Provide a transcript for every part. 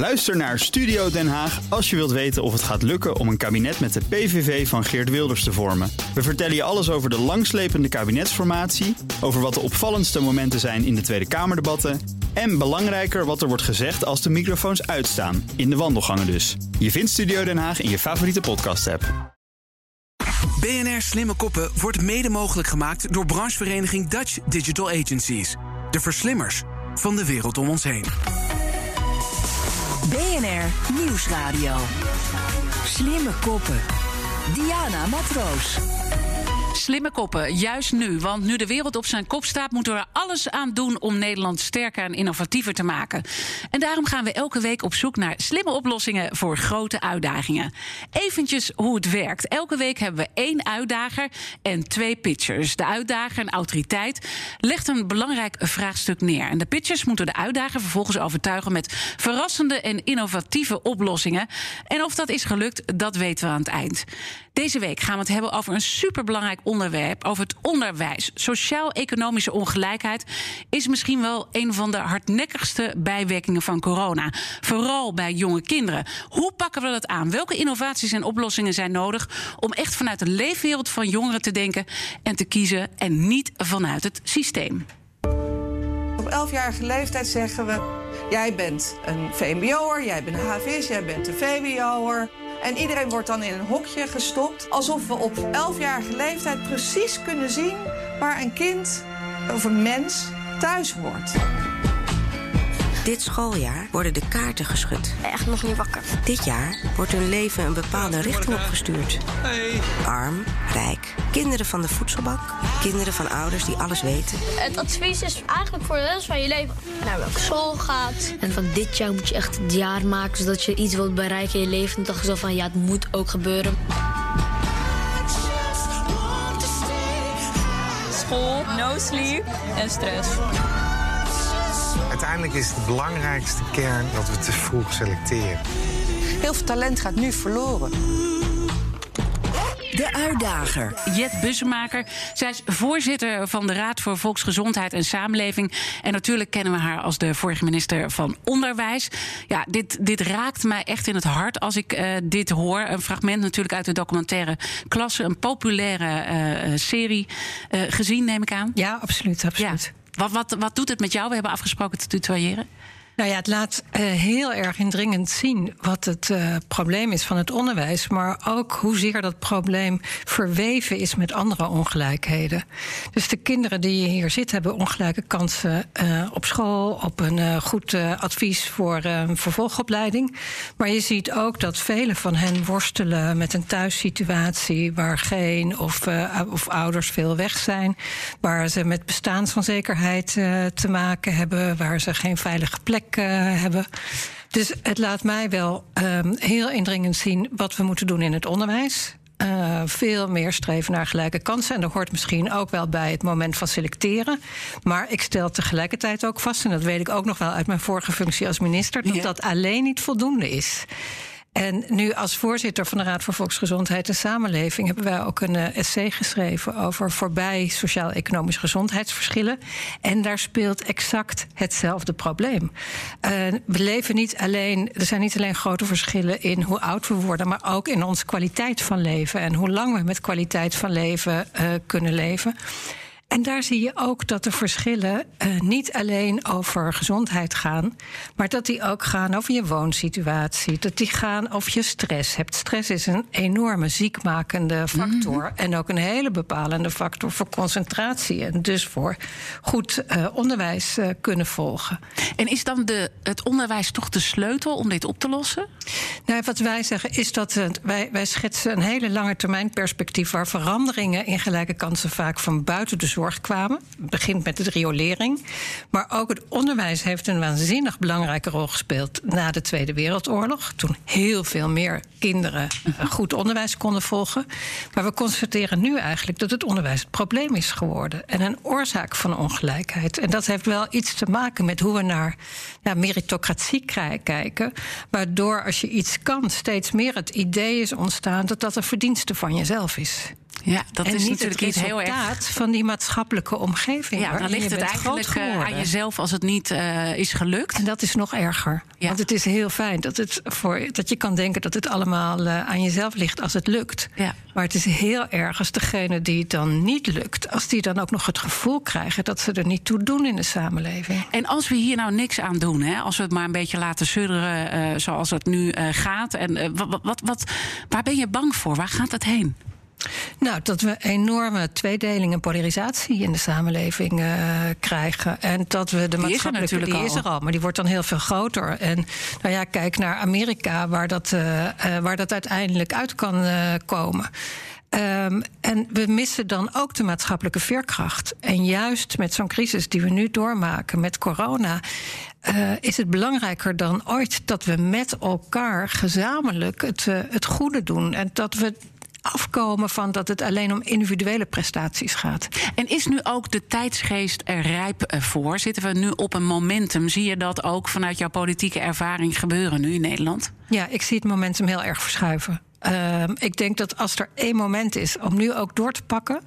Luister naar Studio Den Haag als je wilt weten of het gaat lukken om een kabinet met de PVV van Geert Wilders te vormen. We vertellen je alles over de langslepende kabinetsformatie, over wat de opvallendste momenten zijn in de Tweede Kamerdebatten en belangrijker wat er wordt gezegd als de microfoons uitstaan, in de wandelgangen dus. Je vindt Studio Den Haag in je favoriete podcast-app. BNR Slimme Koppen wordt mede mogelijk gemaakt door branchevereniging Dutch Digital Agencies. De verslimmers van de wereld om ons heen. BNR Nieuwsradio. Slimme koppen. Diana Matroos. Slimme koppen, juist nu. Want nu de wereld op zijn kop staat, moeten we er alles aan doen om Nederland sterker en innovatiever te maken. En daarom gaan we elke week op zoek naar slimme oplossingen voor grote uitdagingen. Eventjes hoe het werkt. Elke week hebben we één uitdager en twee pitchers. De uitdager, een autoriteit, legt een belangrijk vraagstuk neer. En de pitchers moeten de uitdager vervolgens overtuigen met verrassende en innovatieve oplossingen. En of dat is gelukt, dat weten we aan het eind. Deze week gaan we het hebben over een superbelangrijk onderwerp, over het onderwijs. Sociaal-economische ongelijkheid is misschien wel een van de hardnekkigste bijwerkingen van corona. Vooral bij jonge kinderen. Hoe pakken we dat aan? Welke innovaties en oplossingen zijn nodig om echt vanuit de leefwereld van jongeren te denken en te kiezen en niet vanuit het systeem? Op 11-jarige leeftijd zeggen we: Jij bent een VMBO'er, jij bent een HVS, jij bent een VWO'er. En iedereen wordt dan in een hokje gestopt. Alsof we op 11-jarige leeftijd precies kunnen zien waar een kind of een mens thuis hoort. Dit schooljaar worden de kaarten geschud. Echt nog niet wakker. Dit jaar wordt hun leven een bepaalde richting opgestuurd. Hey. Arm, rijk, kinderen van de voedselbank, kinderen van ouders die alles weten. Het advies is eigenlijk voor de rest van je leven naar welke school gaat. En van dit jaar moet je echt het jaar maken zodat je iets wilt bereiken in je leven. En dacht je zo van ja, het moet ook gebeuren. School, no sleep en stress. Uiteindelijk is de belangrijkste kern dat we te vroeg selecteren. Heel veel talent gaat nu verloren. De uitdager. Jet Bussemaker. Zij is voorzitter van de Raad voor Volksgezondheid en Samenleving. En natuurlijk kennen we haar als de vorige minister van Onderwijs. Ja, dit, dit raakt mij echt in het hart als ik uh, dit hoor. Een fragment natuurlijk uit de documentaire Klasse. Een populaire uh, serie. Uh, gezien, neem ik aan. Ja, absoluut. absoluut. Ja. Wat, wat, wat doet het met jou? We hebben afgesproken te tutoyeren. Nou ja, het laat uh, heel erg indringend zien wat het uh, probleem is van het onderwijs, maar ook hoezeer dat probleem verweven is met andere ongelijkheden. Dus de kinderen die hier zitten hebben ongelijke kansen uh, op school, op een goed advies voor vervolgopleiding. Maar je ziet ook dat vele van hen worstelen met een thuissituatie waar geen of, of ouders veel weg zijn, waar ze met bestaansonzekerheid te maken hebben, waar ze geen veilige plek hebben. Dus het laat mij wel um, heel indringend zien wat we moeten doen in het onderwijs. Uh, veel meer streven naar gelijke kansen. En dat hoort misschien ook wel bij het moment van selecteren. Maar ik stel tegelijkertijd ook vast, en dat weet ik ook nog wel uit mijn vorige functie als minister, dat ja. dat alleen niet voldoende is. En nu als voorzitter van de Raad voor Volksgezondheid en Samenleving hebben wij ook een uh, essay geschreven over voorbij sociaal-economisch gezondheidsverschillen. En daar speelt exact hetzelfde probleem. Uh, we leven niet alleen, er zijn niet alleen grote verschillen in hoe oud we worden, maar ook in onze kwaliteit van leven en hoe lang we met kwaliteit van leven uh, kunnen leven. En daar zie je ook dat de verschillen uh, niet alleen over gezondheid gaan, maar dat die ook gaan over je woonsituatie. Dat die gaan over je stress hebt. Stress is een enorme ziekmakende factor. -hmm. En ook een hele bepalende factor voor concentratie. En dus voor goed uh, onderwijs uh, kunnen volgen. En is dan de, het onderwijs toch de sleutel om dit op te lossen? Nou, wat wij zeggen is dat wij, wij schetsen een hele lange termijn perspectief waar veranderingen in gelijke kansen vaak van buiten de zorg kwamen. Het begint met de riolering. Maar ook het onderwijs heeft een waanzinnig belangrijke rol gespeeld na de Tweede Wereldoorlog. Toen heel veel meer kinderen goed onderwijs konden volgen. Maar we constateren nu eigenlijk dat het onderwijs het probleem is geworden. En een oorzaak van ongelijkheid. En dat heeft wel iets te maken met hoe we naar, naar meritocratie kijken. Waardoor als je iets kan, steeds meer het idee is ontstaan dat dat een verdienste van jezelf is. Ja, dat en is niet natuurlijk het iets heel erg. resultaat van die maatschappelijke omgeving. Ja, dan ligt het eigenlijk eh, aan jezelf als het niet eh, is gelukt. En dat is nog erger. Ja. Want het is heel fijn dat, het voor, dat je kan denken dat het allemaal eh, aan jezelf ligt als het lukt. Ja. Maar het is heel erg als degene die het dan niet lukt, als die dan ook nog het gevoel krijgen dat ze er niet toe doen in de samenleving. En als we hier nou niks aan doen, hè, als we het maar een beetje laten sudderen zoals het nu gaat. En wat, wat, wat, waar ben je bang voor? Waar gaat het heen? Nou, dat we enorme tweedeling en polarisatie in de samenleving eh, krijgen. En dat we de Die is maatschappelijke. natuurlijk die is al. er al, maar die wordt dan heel veel groter. En nou ja, kijk naar Amerika, waar dat, eh, eh, waar dat uiteindelijk uit kan komen. Ehm, en we missen dan ook de maatschappelijke veerkracht. En juist met zo'n crisis die we nu doormaken met corona. is het belangrijker dan ooit dat we met elkaar gezamenlijk het, het goede doen. En dat we afkomen van dat het alleen om individuele prestaties gaat. En is nu ook de tijdsgeest er rijp eh, voor? Zitten we nu op een momentum? Zie je dat ook vanuit jouw politieke ervaring gebeuren nu in Nederland? Ja, ik zie het momentum heel erg verschuiven. Ehm, ik denk dat als er één moment is om nu ook door te pakken.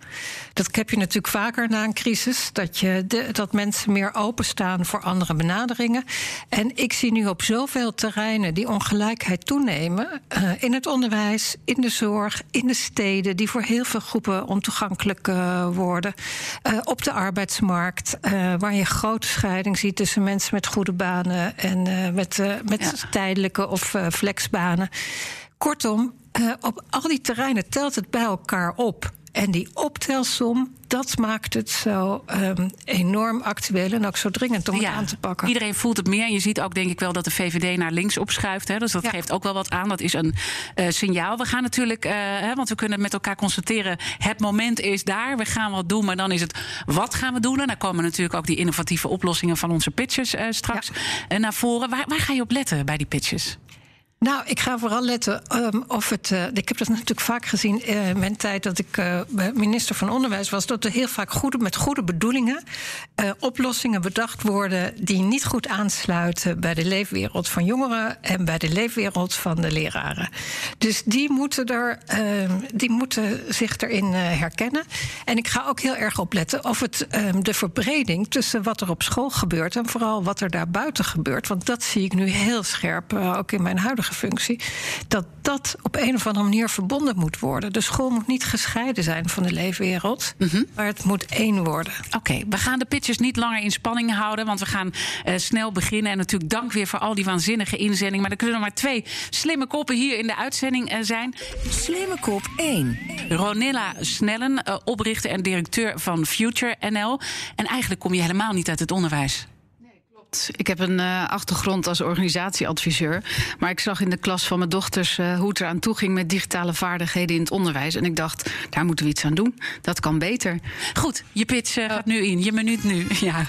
Dat heb je natuurlijk vaker na een crisis. Dat, je de- dat mensen meer openstaan voor andere benaderingen. En ik zie nu op zoveel terreinen die ongelijkheid toenemen. eh, in het onderwijs, in de zorg, in de steden. Die voor heel veel groepen ontoegankelijk eh, worden. eh, op de arbeidsmarkt. waar je grote scheiding ziet tussen mensen met goede banen. en met, met tijdelijke of flexbanen. Kortom, eh, op al die terreinen telt het bij elkaar op. En die optelsom, dat maakt het zo ehm, enorm actueel en ook zo dringend om het aan te pakken. Iedereen voelt het meer. En je ziet ook, denk ik wel, dat de VVD naar links opschuift. Hè. Dus dat geeft ook wel wat aan. Dat is een eh, signaal. We gaan natuurlijk, eh, hè, want we kunnen met elkaar constateren... het moment is daar, we gaan wat doen. Maar dan is het, wat gaan we doen? En dan komen natuurlijk ook die innovatieve oplossingen... van onze pitches straks naar voren. Waar, waar ga je op letten bij die pitches? Nou, ik ga vooral letten ehm, of het. eh, ik heb dat natuurlijk vaak gezien eh, in mijn tijd dat ik eh, minister van Onderwijs was. Dat er heel vaak goede, met goede bedoelingen oplossingen bedacht worden. die niet goed aansluiten bij de leefwereld van jongeren. en bij de leefwereld van de leraren. Dus die moeten, er, ehm, die moeten zich erin herkennen. En ik ga ook heel erg opletten of het ehm, de verbreding tussen wat er op school gebeurt. en vooral wat er daarbuiten gebeurt. Want dat zie ik nu heel scherp, ook in mijn huidige functie. Dat dat op een of andere manier verbonden moet worden. De school moet niet gescheiden zijn van de leefwereld, maar het moet één worden. Oké, we gaan de pitches niet langer in spanning houden, want we gaan eh, snel beginnen. En natuurlijk dank weer voor al die waanzinnige inzendingen. Maar er kunnen er maar twee slimme koppen hier in de uitzending eh, zijn. Slimme kop 1. Ronilla Snellen, eh, oprichter en directeur van Future NL. En eigenlijk kom je helemaal niet uit het onderwijs. Ik heb een eh, achtergrond als organisatieadviseur. Maar ik zag in de klas van mijn dochters eh, hoe het eraan toe ging met digitale vaardigheden in het onderwijs. En ik dacht, daar moeten we iets aan doen. Dat kan beter. Goed, je pitch eh, gaat nu in. Je minuut nu. Ja.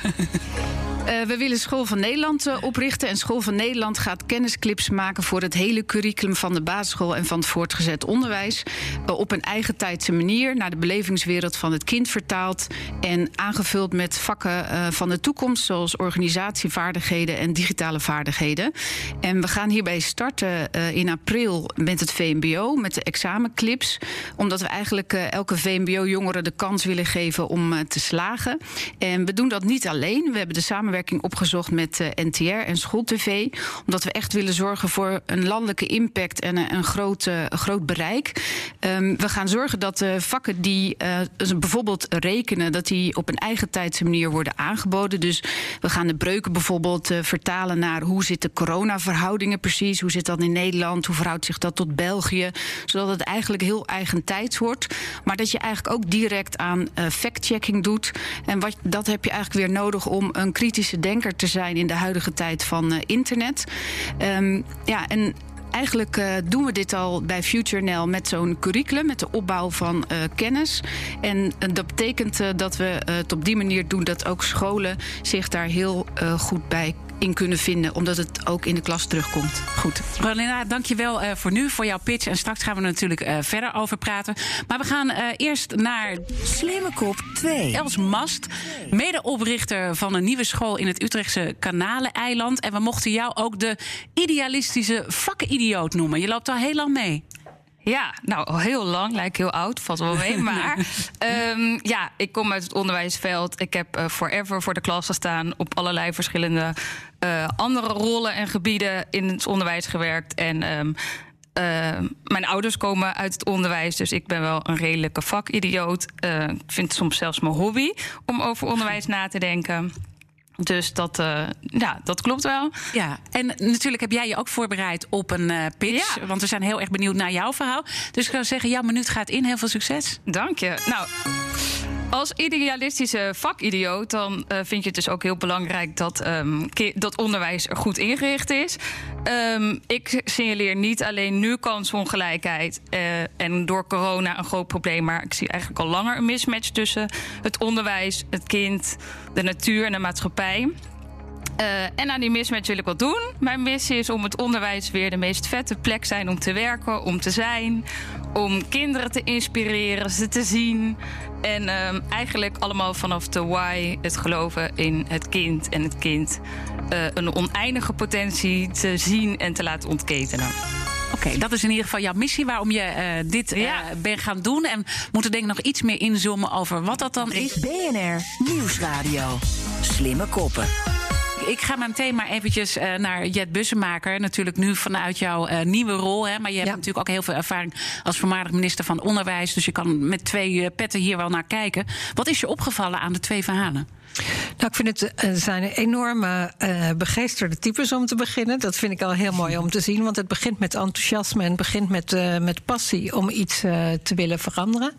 Eh, we willen School van Nederland eh, oprichten. En School van Nederland gaat kennisclips maken voor het hele curriculum van de basisschool en van het voortgezet onderwijs. Eh, op een eigen tijdse manier naar de belevingswereld van het kind vertaald. En aangevuld met vakken van de toekomst, zoals organisatievaardigheden en digitale vaardigheden. En we gaan hierbij starten in april met het VMBO, met de examenclips. Omdat we eigenlijk elke VMBO-jongere de kans willen geven om te slagen. En we doen dat niet alleen. We hebben de samenwerking opgezocht met eh, NTR en SchoolTV. Omdat we echt willen zorgen voor een landelijke impact en een, een groot, eh, groot bereik. Ehm, we gaan zorgen dat de vakken die eh, dus bijvoorbeeld rekenen, dat die op een eigen tijdse manier worden aangeboden. Dus we gaan de breuken bijvoorbeeld eh, vertalen naar hoe zitten coronaverhoudingen precies. Hoe zit dat in Nederland? Hoe verhoudt zich dat tot België? Zodat het eigenlijk heel eigen tijds wordt. Maar dat je eigenlijk ook direct aan eh, fact-checking doet. En wat, dat heb je eigenlijk weer nodig om een denker te zijn in de huidige tijd van eh, internet. Ehm, ja, en Eigenlijk eh, doen we dit al bij FutureNL met zo'n curriculum, met de opbouw van eh, kennis. En dat betekent dat we het op die manier doen dat ook scholen zich daar heel goed bij in kunnen vinden, omdat het ook in de klas terugkomt. Goed. Rolina, dankjewel uh, voor nu, voor jouw pitch. En straks gaan we er natuurlijk uh, verder over praten. Maar we gaan uh, eerst naar... Slimme kop 2. Els Mast, medeoprichter van een nieuwe school in het Utrechtse Kanaleneiland. En we mochten jou ook de idealistische vakidioot noemen. Je loopt al heel lang mee. Ja, nou, al heel lang. Lijkt heel oud, valt wel mee. Maar ehm, ja, ik kom uit het onderwijsveld. Ik heb eh, forever voor de klas gestaan. Op allerlei verschillende eh, andere rollen en gebieden in het onderwijs gewerkt. En ehm, eh, mijn ouders komen uit het onderwijs, dus ik ben wel een redelijke vakidioot. Eh, ik vind het soms zelfs mijn hobby om over onderwijs na te denken. Dus dat, eh, ja, dat klopt wel. Ja, en natuurlijk heb jij je ook voorbereid op een eh, pitch. Want we zijn heel erg benieuwd naar jouw verhaal. Dus ik zou zeggen, jouw minuut gaat in. Heel veel succes. Dank je. Nou, als idealistische vakidioot, dan eh, vind je het dus ook heel belangrijk dat, ehm, dat onderwijs er goed ingericht is. Ehm, ik signaleer niet alleen nu kansongelijkheid eh, en door corona een groot probleem, maar ik zie eigenlijk al langer een mismatch tussen het onderwijs, het kind, de natuur en de maatschappij. Eh, en aan die mismatch wil ik wat doen. Mijn missie is om het onderwijs weer de meest vette plek zijn om te werken, om te zijn. Om kinderen te inspireren, ze te zien. En ehm, eigenlijk allemaal vanaf de why, het geloven in het kind. En het kind eh, een oneindige potentie te zien en te laten ontketenen. Oké, dat is in ieder geval jouw missie waarom je eh, dit eh, bent gaan doen. En we moeten denk ik nog iets meer inzoomen over wat dat dan is. BNR Nieuwsradio. Slimme koppen. Ik ga mijn thema eventjes eh, naar Jet Bussemaker. Natuurlijk nu vanuit jouw eh, nieuwe rol. Hè, maar je hebt natuurlijk ook heel veel ervaring als voormalig minister van Onderwijs. Dus je kan met twee eh, petten hier wel naar kijken. Wat is je opgevallen aan de twee verhalen? Nou, ik vind het eh, zijn enorme eh, begeesterde types om te beginnen. Dat vind ik al heel mooi om te zien. Want het begint met enthousiasme en het begint met, eh, met passie om iets te willen veranderen.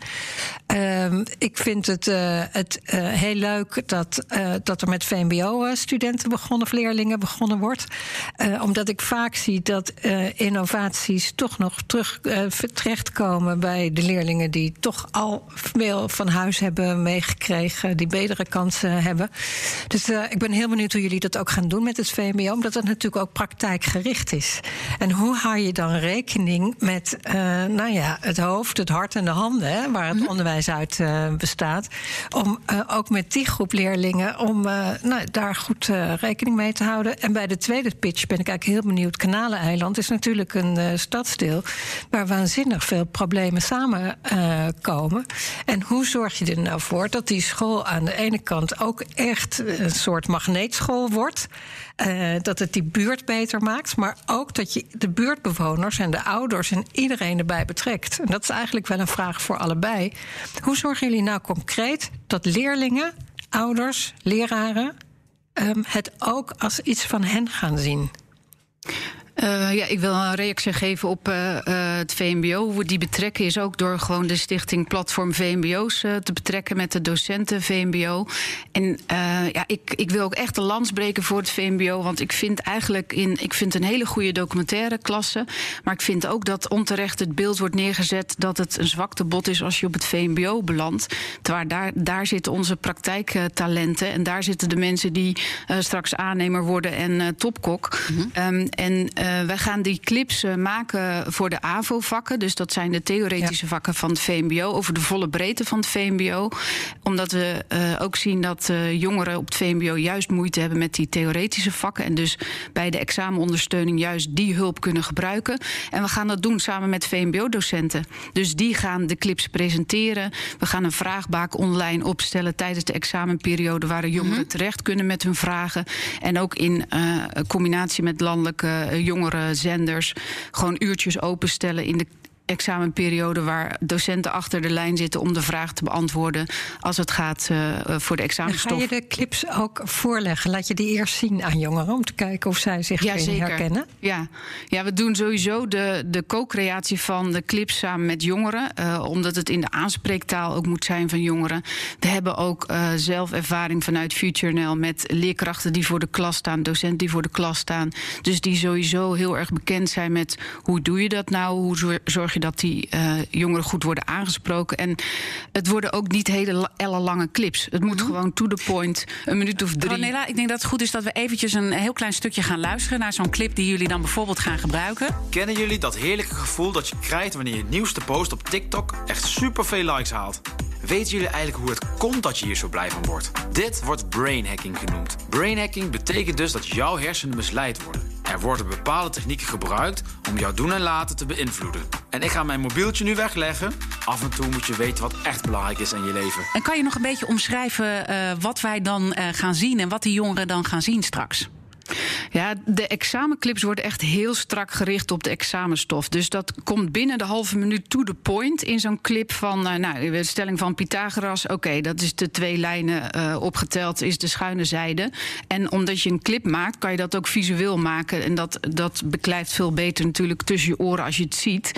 Ehm, ik vind het, het heel leuk dat, dat er met VMBO-studenten begonnen, of leerlingen begonnen wordt. Omdat ik vaak zie dat innovaties toch nog terug terechtkomen bij de leerlingen die toch al veel van huis hebben meegekregen, die betere kansen hebben. Dus eh, ik ben heel benieuwd hoe jullie dat ook gaan doen met het VMBO, omdat het natuurlijk ook praktijkgericht is. En hoe hou je dan rekening met eh, nou ja, het hoofd, het hart en de handen, hè, waar het onderwijs uit eh, bestaat, om ook met die groep leerlingen om nou, daar goed rekening mee te houden. En bij de tweede pitch ben ik eigenlijk heel benieuwd. Kanaleneiland is natuurlijk een stadsdeel waar waanzinnig veel problemen samenkomen. en hoe zorg je er nou voor dat die school aan de ene kant ook echt een soort magneetschool wordt? eh, dat het die buurt beter maakt, maar ook dat je de buurtbewoners en de ouders en iedereen erbij betrekt. En dat is eigenlijk wel een vraag voor allebei. Hoe zorgen jullie nou concreet dat leerlingen, ouders, leraren ehm, het ook als iets van hen gaan zien? Eh, ja, ik wil een reactie geven op eh, eh, het VMBO. Hoe we die betrekken is ook door gewoon de stichting Platform VMBO's te betrekken met de docenten VMBO. En ja, ik, ik wil ook echt de lans breken voor het VMBO. Want ik vind eigenlijk in, ik vind een hele goede documentaire klasse. Maar ik vind ook dat onterecht het beeld wordt neergezet dat het een zwaktebod is als je op het VMBO belandt. Terwijl daar, daar zitten onze praktijktalenten. En daar zitten de mensen die straks aannemer worden en topkok. Ehm, en wij gaan die clips eh, maken voor de AVO-vakken. Dus dat zijn de theoretische vakken van het VMBO. Over de volle breedte van het VMBO. Omdat we eh, ook zien dat eh, jongeren op het VMBO juist moeite hebben met die theoretische vakken. En dus bij de examenondersteuning juist die hulp kunnen gebruiken. En we gaan dat doen samen met VMBO-docenten. Dus die gaan de clips presenteren. We gaan een vraagbaak online opstellen tijdens de examenperiode waar de jongeren terecht kunnen met hun vragen. En ook in eh, combinatie met landelijke eh, jongerenzenders gewoon uurtjes openstellen in de examenperiode waar docenten achter de lijn zitten om de vraag te beantwoorden als het gaat eh, voor de En ga examenstof. je de clips ook voorleggen? Laat je die eerst zien aan jongeren om te kijken of zij zich erin herkennen? Ja. ja, we doen sowieso de, de co-creatie van de clips samen met jongeren. eh, omdat het in de aanspreektaal ook moet zijn van jongeren. We hebben ook eh, zelf ervaring vanuit FutureNL met leerkrachten die voor de klas staan, docenten die voor de klas staan. Dus die sowieso heel erg bekend zijn met hoe doe je dat nou? Hoe zor- zorg je dat die eh, jongeren goed worden aangesproken? En het worden ook niet hele la- ellenlange clips. Het moet gewoon to the point, een minuut of drie. Ronela, ik denk dat het goed is dat we eventjes een heel klein stukje gaan luisteren naar zo'n clip die jullie dan bijvoorbeeld gaan gebruiken. Kennen jullie dat heerlijke gevoel dat je krijgt wanneer je nieuwste post op TikTok echt superveel likes haalt? Weten jullie eigenlijk hoe het komt dat je hier zo blij van wordt? Dit wordt brainhacking genoemd. Brainhacking betekent dus dat jouw hersenen misleid worden. Er worden bepaalde technieken gebruikt om jouw doen en laten te beïnvloeden. En ik ga mijn mobieltje nu wegleggen. Af en toe moet je weten wat echt belangrijk is in je leven. En kan je nog een beetje omschrijven uh, wat wij dan uh, gaan zien en wat die jongeren dan gaan zien straks? Ja, de examenclips worden echt heel strak gericht op de examenstof. Dus dat komt binnen de halve minuut to the point in zo'n clip van, uh, nou, de stelling van Pythagoras. Oké, dat is de twee lijnen uh, opgeteld, is de schuine zijde. En omdat je een clip maakt, kan je dat ook visueel maken. En dat, dat beklijft veel beter natuurlijk tussen je oren als je het ziet.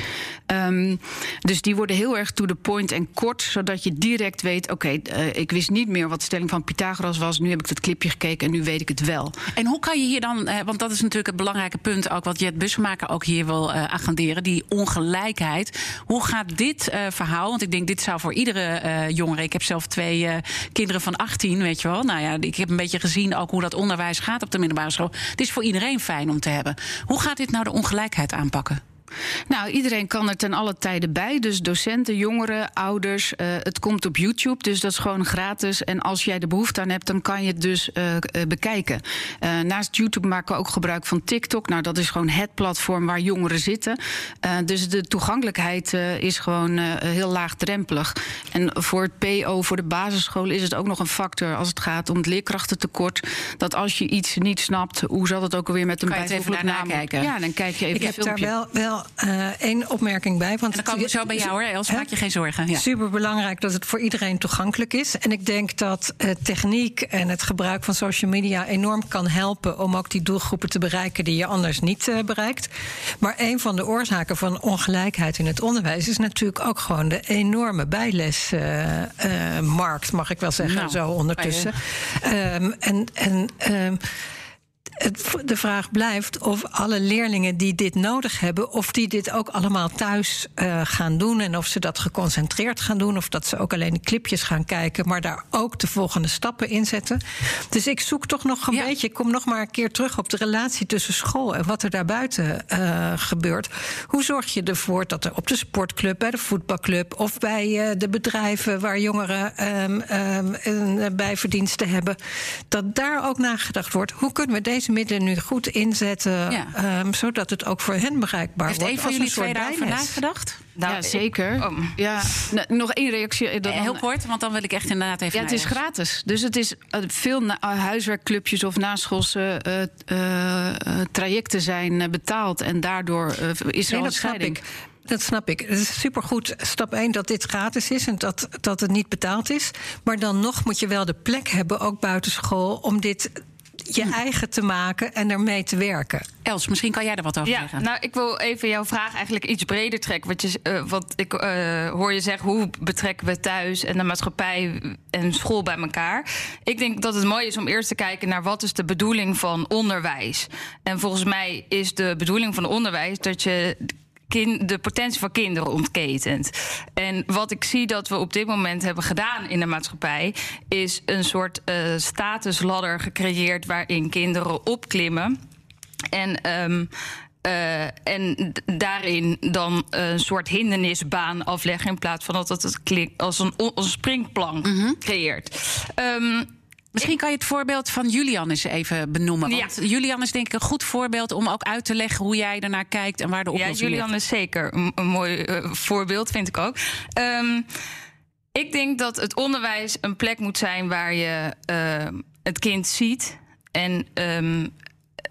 Um, dus die worden heel erg to the point en kort, zodat je direct weet: oké, uh, ik wist niet meer wat de stelling van Pythagoras was. Nu heb ik dat clipje gekeken en nu weet ik het wel. En hoe kan je hier dan, eh, want dat is natuurlijk het belangrijke punt ook wat Jet Busmaker ook hier wil uh, agenderen, die ongelijkheid. Hoe gaat dit uh, verhaal, want ik denk dit zou voor iedere jongere, ik heb zelf twee kinderen van 18, weet je wel. Nou ja, ik heb een beetje gezien ook hoe dat onderwijs gaat op de middelbare school. Het is voor iedereen fijn om te hebben. Hoe gaat dit nou de ongelijkheid aanpakken? Nou, iedereen kan er ten alle tijden bij. Dus docenten, jongeren, ouders. Uh, het komt op YouTube, dus dat is gewoon gratis. En als jij de behoefte aan hebt, dan kan je het dus uh, bekijken. Uh, naast YouTube maken we ook gebruik van TikTok. Nou, dat is gewoon het platform waar jongeren zitten. dus de toegankelijkheid is gewoon heel laagdrempelig. En voor het PO, voor de basisschool, is het ook nog een factor als het gaat om het leerkrachtentekort. Dat als je iets niet snapt, hoe zal het ook alweer met een bijvoeglijk naam kijken? Ja, dan kijk je even Ik heb filmpje. daar wel, wel uh, één opmerking bij. Want en dan komen we zo bij jou hoor, Els, maak je geen zorgen. Ja. Super belangrijk dat het voor iedereen toegankelijk is. En ik denk dat uh, techniek en het gebruik van social media enorm kan helpen om ook die doelgroepen te bereiken die je anders niet uh, bereikt. Maar een van de oorzaken van ongelijkheid in het onderwijs is natuurlijk ook gewoon de enorme bijlesmarkt, mag ik wel zeggen, nou, zo ondertussen. Um, en. en um, het, de vraag blijft of alle leerlingen die dit nodig hebben, of die dit ook allemaal thuis uh, gaan doen. En of ze dat geconcentreerd gaan doen. Of dat ze ook alleen de clipjes gaan kijken, maar daar ook de volgende stappen in zetten. Dus ik zoek toch nog een ja. beetje. Ik kom nog maar een keer terug op de relatie tussen school en wat er daarbuiten uh, gebeurt. Hoe zorg je ervoor dat er op de sportclub, bij de voetbalclub of bij uh, de bedrijven waar jongeren um, um, een bijverdiensten hebben, dat daar ook nagedacht wordt. Hoe kunnen we deze middelen nu goed inzetten, ja. um, zodat het ook voor hen bereikbaar Heeft wordt. Heeft een van jullie twee daarover nagedacht? Nou, ja, zeker. Oh. ja, nog één reactie. Dan, heel kort, want dan wil ik echt inderdaad even. Ja, het is gratis. Dus het is uh, veel huiswerkclubjes of naschoolse uh, trajecten zijn betaald. En daardoor is er nee, een dat scheiding. Snap ik. Dat snap ik. Het is supergoed, stap 1, dat dit gratis is en dat, dat het niet betaald is. Maar dan nog moet je wel de plek hebben, ook buitenschool, om dit je hm. eigen te maken en ermee te werken. Els, misschien kan jij er wat over ja, zeggen. Nou, ik wil even jouw vraag eigenlijk iets breder trekken. Wat, je, uh, wat ik uh, hoor je zeggen, hoe betrekken we thuis en de maatschappij en school bij elkaar? Ik denk dat het mooi is om eerst te kijken naar wat is de bedoeling van onderwijs. En volgens mij is de bedoeling van onderwijs dat je Kind, de potentie van kinderen ontketent. En wat ik zie dat we op dit moment hebben gedaan in de maatschappij, is een soort uh, statusladder gecreëerd waarin kinderen opklimmen. En. Um, uh, en daarin dan een soort hindernisbaan afleggen. In plaats van dat het als een, als een springplank mm -hmm. creëert. Um, Misschien kan je het voorbeeld van Julian eens even benoemen. Want ja. Julian is denk ik een goed voorbeeld om ook uit te leggen hoe jij ernaar kijkt en waar de oplossing ligt. Ja, Julian ligt. is zeker een, een mooi uh, voorbeeld, vind ik ook. Um, ik denk dat het onderwijs een plek moet zijn waar je uh, het kind ziet en um,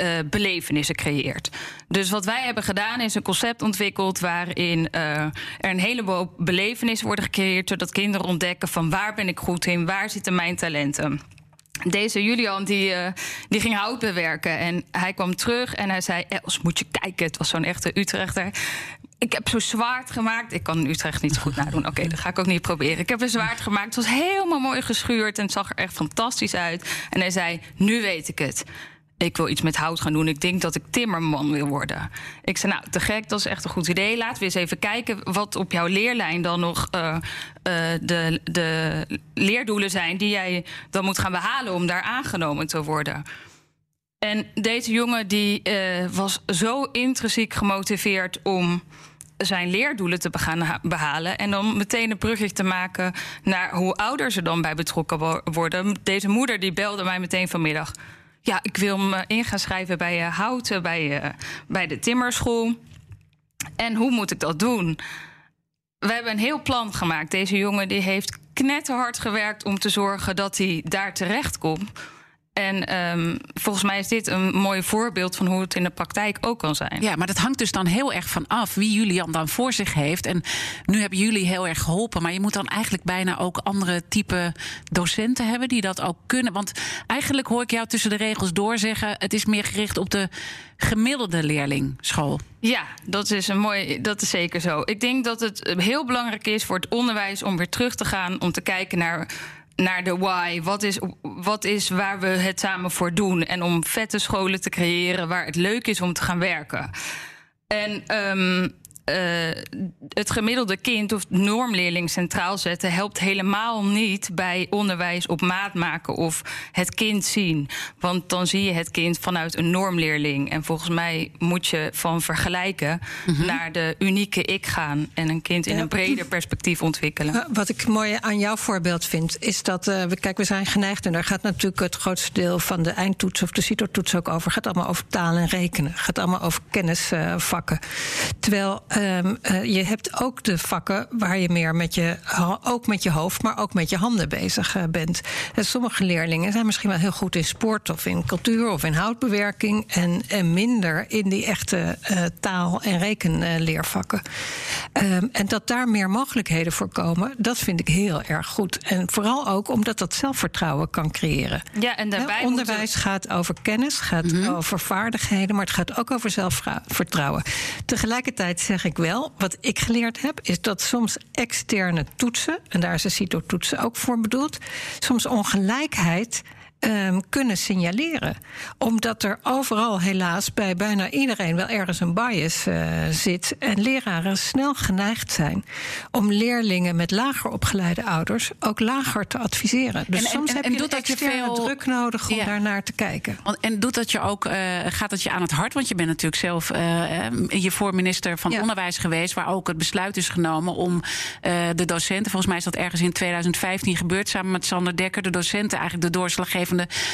uh, belevenissen creëert. Dus wat wij hebben gedaan is een concept ontwikkeld waarin uh, er een heleboel belevenissen worden gecreëerd, zodat kinderen ontdekken van waar ben ik goed in, waar zitten mijn talenten. Deze Julian die, uh, die ging hout bewerken en hij kwam terug en hij zei: Els, moet je kijken. Het was zo'n echte Utrechter. Ik heb zo'n zwaard gemaakt. Ik kan Utrecht niet zo goed nadoen. Oké, dat ga ik ook niet proberen. Ik heb een zwaard gemaakt. Het was helemaal mooi geschuurd en het zag er echt fantastisch uit. En hij zei: Nu weet ik het ik wil iets met hout gaan doen. Ik denk dat ik timmerman wil worden. Ik zei, nou, te gek, dat is echt een goed idee. Laten we eens even kijken wat op jouw leerlijn dan nog uh, uh, de, de leerdoelen zijn... die jij dan moet gaan behalen om daar aangenomen te worden. En deze jongen die uh, was zo intrinsiek gemotiveerd om zijn leerdoelen te gaan behalen. En dan meteen een brugje te maken naar hoe ouders er dan bij betrokken worden. Deze moeder die belde mij meteen vanmiddag. Ja, ik wil me in gaan schrijven bij uh, Houten, bij, uh, bij de timmerschool. En hoe moet ik dat doen? We hebben een heel plan gemaakt. Deze jongen die heeft knetterhard gewerkt om te zorgen dat hij daar terecht komt. En um, volgens mij is dit een mooi voorbeeld van hoe het in de praktijk ook kan zijn. Ja, maar dat hangt dus dan heel erg van af wie Julian dan voor zich heeft. En nu hebben jullie heel erg geholpen. Maar je moet dan eigenlijk bijna ook andere type docenten hebben die dat ook kunnen. Want eigenlijk hoor ik jou tussen de regels door zeggen: het is meer gericht op de gemiddelde leerlingschool. Ja, dat is, een mooi, dat is zeker zo. Ik denk dat het heel belangrijk is voor het onderwijs om weer terug te gaan om te kijken naar naar de why. Wat is, wat is waar we het samen voor doen? En om vette scholen te creëren waar het leuk is om te gaan werken. En um, uh, het gemiddelde kind of normleerling centraal zetten helpt helemaal niet bij onderwijs op maat maken of het kind zien. Want dan zie je het kind vanuit een normleerling. En volgens mij moet je van vergelijken mm -hmm. naar de unieke ik gaan en een kind in een breder perspectief ontwikkelen. Wat ik mooi aan jouw voorbeeld vind, is dat uh, we, kijk, we zijn geneigd en daar gaat natuurlijk het grootste deel van de eindtoets of de CITO-toets ook over. Het gaat allemaal over taal en rekenen. Het gaat allemaal over kennisvakken. Uh, Terwijl Um, uh, je hebt ook de vakken waar je meer met je, ook met je hoofd, maar ook met je handen bezig uh, bent. En sommige leerlingen zijn misschien wel heel goed in sport of in cultuur of in houtbewerking en, en minder in die echte uh, taal- en rekenleervakken. Um, en dat daar meer mogelijkheden voor komen, dat vind ik heel erg goed. En vooral ook omdat dat zelfvertrouwen kan creëren. Ja, en daarbij He, onderwijs moeten... gaat over kennis, gaat mm -hmm. over vaardigheden, maar het gaat ook over zelfvertrouwen. Tegelijkertijd zeg ik wel, wat ik geleerd heb, is dat soms externe toetsen, en daar is de CITO-toetsen ook voor bedoeld, soms ongelijkheid um, kunnen signaleren. Omdat er overal helaas bij bijna iedereen wel ergens een bias uh, zit. En leraren snel geneigd zijn om leerlingen met lager opgeleide ouders ook lager te adviseren. Dus en, soms en, heb en je doet dat je veel druk nodig om ja. daarnaar te kijken. En doet dat je ook, uh, gaat dat je aan het hart? Want je bent natuurlijk zelf uh, hiervoor minister van ja. Onderwijs geweest, waar ook het besluit is genomen om de docenten, volgens mij is dat ergens in 2015 gebeurd, samen met Sander Dekker, de docenten eigenlijk de doorslaggevende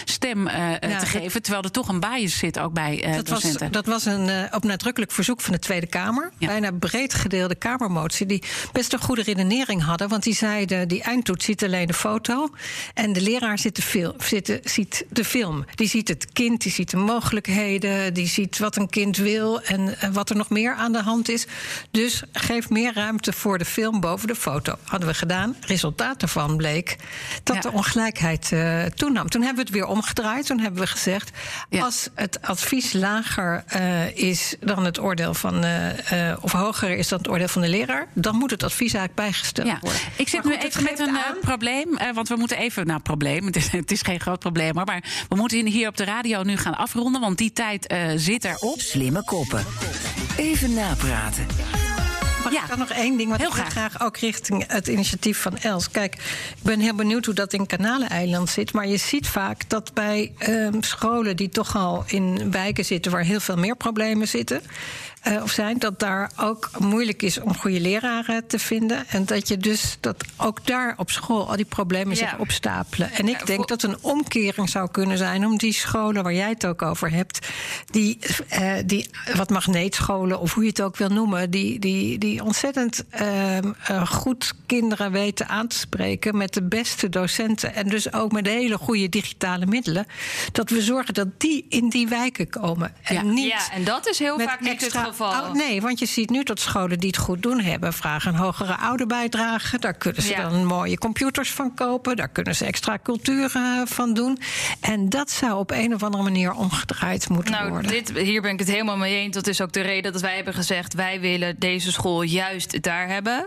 stem uh, ja, te geven. Terwijl er toch een bias zit ook bij uh, dat docenten. Was, dat was een uh, op nadrukkelijk verzoek van de Tweede Kamer. Ja. Bijna breed gedeelde Kamermotie. Die best een goede redenering hadden. Want die zeiden: die eindtoets ziet alleen de foto. En de leraar ziet de, film, zit, ziet de film. Die ziet het kind, die ziet de mogelijkheden. Die ziet wat een kind wil en, en wat er nog meer aan de hand is. Dus geef meer ruimte voor de film boven de foto. Hadden we gedaan. Resultaat daarvan bleek dat ja. de ongelijkheid toenam. Toen hebben we het weer omgedraaid. Toen hebben we gezegd: ja. als het advies lager uh, is dan het oordeel van, uh, uh, of hoger is dan het oordeel van de leraar, dan moet het advies eigenlijk bijgesteld ja. worden. Ik zit nu even met een aan... probleem, want we moeten even, nou, probleem, het is, het is geen groot probleem, hoor, maar we moeten hier op de radio nu gaan afronden, want die tijd zit erop. Slimme koppen. Even napraten. Mag ja. ik dan nog één ding? Wat heel ik graag. graag ook richting het initiatief van Els. Kijk, ik ben heel benieuwd hoe dat in Kanaleneiland zit. Maar je ziet vaak dat bij um, scholen die toch al in wijken zitten waar heel veel meer problemen zitten. Uh, of zijn, dat daar ook moeilijk is om goede leraren te vinden. En dat je dus dat ook daar op school al die problemen zich opstapelen. En ik ja, denk dat een omkering zou kunnen zijn om die scholen waar jij het ook over hebt, die, uh, die wat magneetscholen of hoe je het ook wil noemen, die, die, die ontzettend uh, goed kinderen weten aan te spreken met de beste docenten. En dus ook met hele goede digitale middelen. Dat we zorgen dat die in die wijken komen. En ja. niet ja, en dat is heel vaak niet het Oh, nee, want je ziet nu dat scholen die het goed doen hebben, vragen een hogere ouderbijdrage. Daar kunnen ze ja. dan mooie computers van kopen. Daar kunnen ze extra cultuur uh, van doen. En dat zou op een of andere manier omgedraaid moeten nou, worden. Dit, hier ben ik het helemaal mee eens. Dat is ook de reden dat wij hebben gezegd: wij willen deze school juist daar hebben.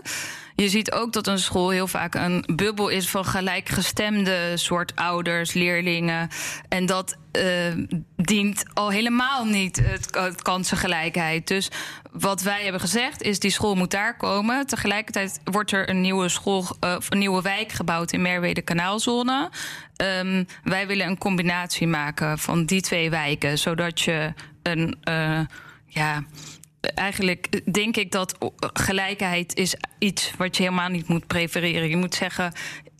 Je ziet ook dat een school heel vaak een bubbel is van gelijkgestemde soort ouders, leerlingen. En dat uh, dient al helemaal niet het, kansengelijkheid. Dus wat wij hebben gezegd is die school moet daar komen. Tegelijkertijd wordt er een nieuwe school uh, een nieuwe wijk gebouwd in Merwede Kanaalzone. Um, wij willen een combinatie maken van die twee wijken, zodat je een uh, ja eigenlijk denk ik dat gelijkheid is iets wat je helemaal niet moet prefereren. Je moet zeggen,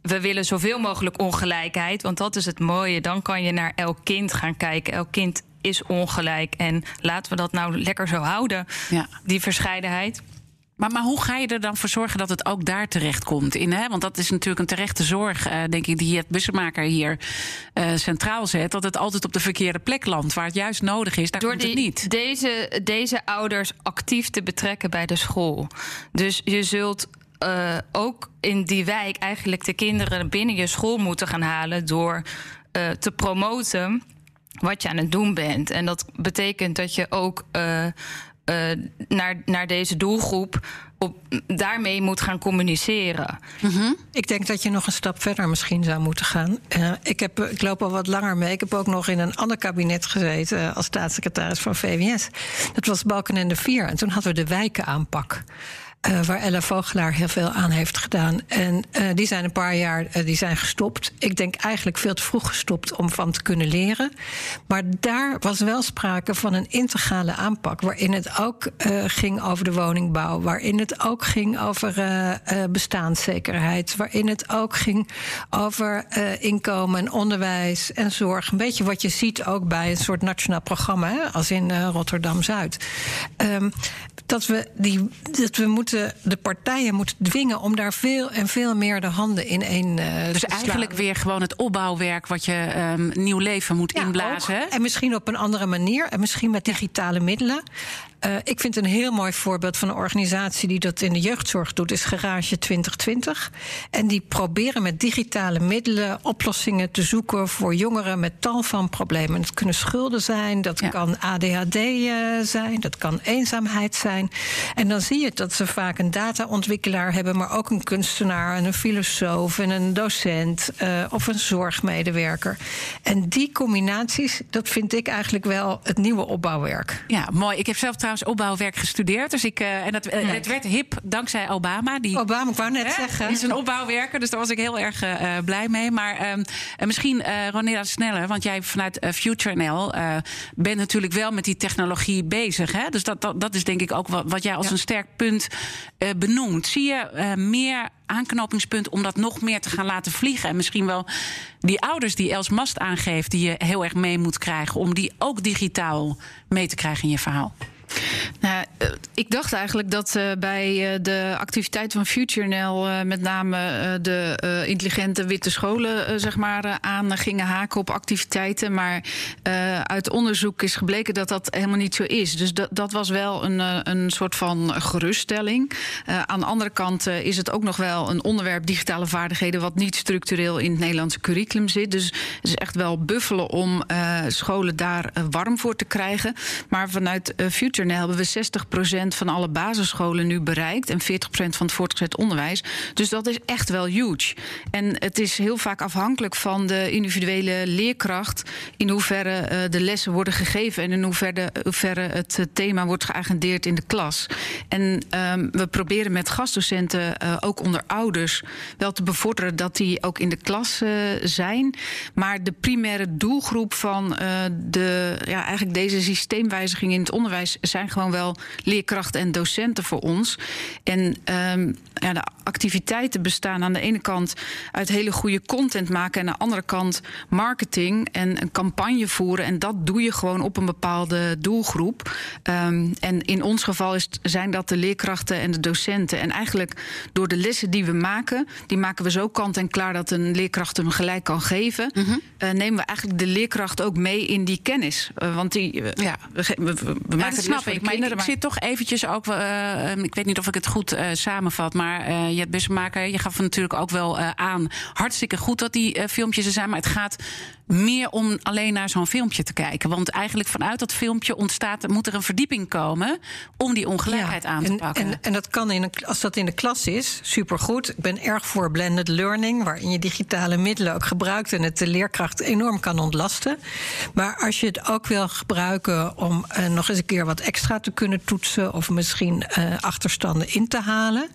we willen zoveel mogelijk ongelijkheid. Want dat is het mooie. Dan kan je naar elk kind gaan kijken. Elk kind is ongelijk. En laten we dat nou lekker zo houden, Ja. die verscheidenheid. Maar, maar hoe ga je er dan voor zorgen dat het ook daar terecht komt? In, hè? Want dat is natuurlijk een terechte zorg, eh, denk ik, die het bussenmaker hier eh, centraal zet. Dat het altijd op de verkeerde plek landt, waar het juist nodig is. Daar Door komt het die, niet. Deze, deze ouders actief te betrekken bij de school. Dus je zult eh, ook in die wijk eigenlijk de kinderen binnen je school moeten gaan halen door te promoten wat je aan het doen bent. En dat betekent dat je ook eh, naar, naar deze doelgroep op, daarmee moet gaan communiceren. Ik denk dat je nog een stap verder misschien zou moeten gaan. Eh, ik, heb, ik loop al wat langer mee. Ik heb ook nog in een ander kabinet gezeten eh, als staatssecretaris van VWS. Dat was Balkenende 4. En toen hadden we de wijkenaanpak. Eh, waar Ella Vogelaar heel veel aan heeft gedaan. En eh, die zijn een paar jaar eh, die zijn gestopt. Ik denk eigenlijk veel te vroeg gestopt om van te kunnen leren. Maar daar was wel sprake van een integrale aanpak. Waarin het ook ging over de woningbouw. Waarin het ook ging over bestaanszekerheid. Waarin het ook ging over inkomen en onderwijs en zorg. Een beetje wat je ziet ook bij een soort nationaal programma. Hè, als in Rotterdam Zuid. Ehm, dat we, die, dat we moeten, de partijen moeten dwingen om daar veel en veel meer de handen in één. eh, Dus eigenlijk slaan. weer gewoon het opbouwwerk wat je ehm, nieuw leven moet Ja, inblazen. ook. En misschien op een andere manier. En misschien met digitale middelen. Eh, ik vind een heel mooi voorbeeld van een organisatie die dat in de jeugdzorg doet, is Garage 2020. En die proberen met digitale middelen oplossingen te zoeken voor jongeren met tal van problemen. Dat kunnen schulden zijn, dat kan ADHD eh, zijn, dat kan eenzaamheid zijn. En dan zie je dat ze vaak een dataontwikkelaar hebben, maar ook een kunstenaar en een filosoof en een docent eh, of een zorgmedewerker. En die combinaties, dat vind ik eigenlijk wel het nieuwe opbouwwerk. Ja, mooi. Ik heb zelf trouwens opbouwwerk gestudeerd. Dus ik, eh, en dat, eh, het werd hip dankzij Obama. Die, Obama, ik wou net Hè? zeggen. Die is een opbouwwerker, dus daar was ik heel erg blij mee. Maar ehm, en misschien, Ronela Sneller, want jij vanuit FutureNL bent natuurlijk wel met die technologie bezig. Hè? Dus dat, dat, dat is denk ik ook wat, wat jij als een sterk punt eh, benoemt. Zie je eh, meer aanknopingspunt om dat nog meer te gaan laten vliegen? En misschien wel die ouders die Els Mast aangeeft, die je heel erg mee moet krijgen, om die ook digitaal mee te krijgen in je verhaal. Nou, eh, ik dacht eigenlijk dat eh, bij eh, de activiteiten van FutureNL eh, met name de intelligente witte scholen zeg maar, aan gingen haken op activiteiten. Maar uit onderzoek is gebleken dat dat helemaal niet zo is. Dus dat, dat was wel een, een soort van geruststelling. Aan de andere kant is het ook nog wel een onderwerp digitale vaardigheden wat niet structureel in het Nederlandse curriculum zit. Dus het is echt wel buffelen om scholen daar warm voor te krijgen. Maar vanuit eh, FutureNL hebben we 60% van alle basisscholen nu bereikt en 40% van het voortgezet onderwijs. Dus dat is echt wel huge. En het is heel vaak afhankelijk van de individuele leerkracht in hoeverre eh, de lessen worden gegeven en in hoeverre, hoeverre het eh, thema wordt geagendeerd in de klas. En ehm, we proberen met gastdocenten, eh, ook onder ouders, wel te bevorderen dat die ook in de klas eh, zijn. Maar de primaire doelgroep van eh, de, ja, eigenlijk deze systeemwijzigingen in het onderwijs zijn gewoon wel leerkrachten en docenten voor ons. En ehm, ja, de activiteiten bestaan aan de ene kant uit hele goede content maken en aan de andere kant marketing en een campagne voeren. En dat doe je gewoon op een bepaalde doelgroep. Ehm, en in ons geval is, zijn dat de leerkrachten en de docenten. En eigenlijk door de lessen die we maken, die maken we zo kant en klaar dat een leerkracht hem gelijk kan geven. eh, nemen we eigenlijk de leerkracht ook mee in die kennis. Eh, want die, eh, Ja. we, we, we- we Ja, maken snap ik. Maar ik, ik zit toch eventjes ook... eh, eh, ik weet niet of ik het goed eh, samenvat... maar eh Jet Bussemaker, je gaf natuurlijk ook wel aan... hartstikke goed dat die filmpjes er zijn... maar het gaat meer om alleen naar zo'n filmpje te kijken. Want eigenlijk vanuit dat filmpje ontstaat... moet er een verdieping komen om die ongelijkheid aan te en, pakken. En, en dat kan in een, als dat in de klas is, supergoed. Ik ben erg voor blended learning, waarin je digitale middelen ook gebruikt en het de leerkracht enorm kan ontlasten. Maar als je het ook wil gebruiken om eh, nog eens een keer wat extra te kunnen kunnen toetsen of misschien uh, achterstanden in te halen,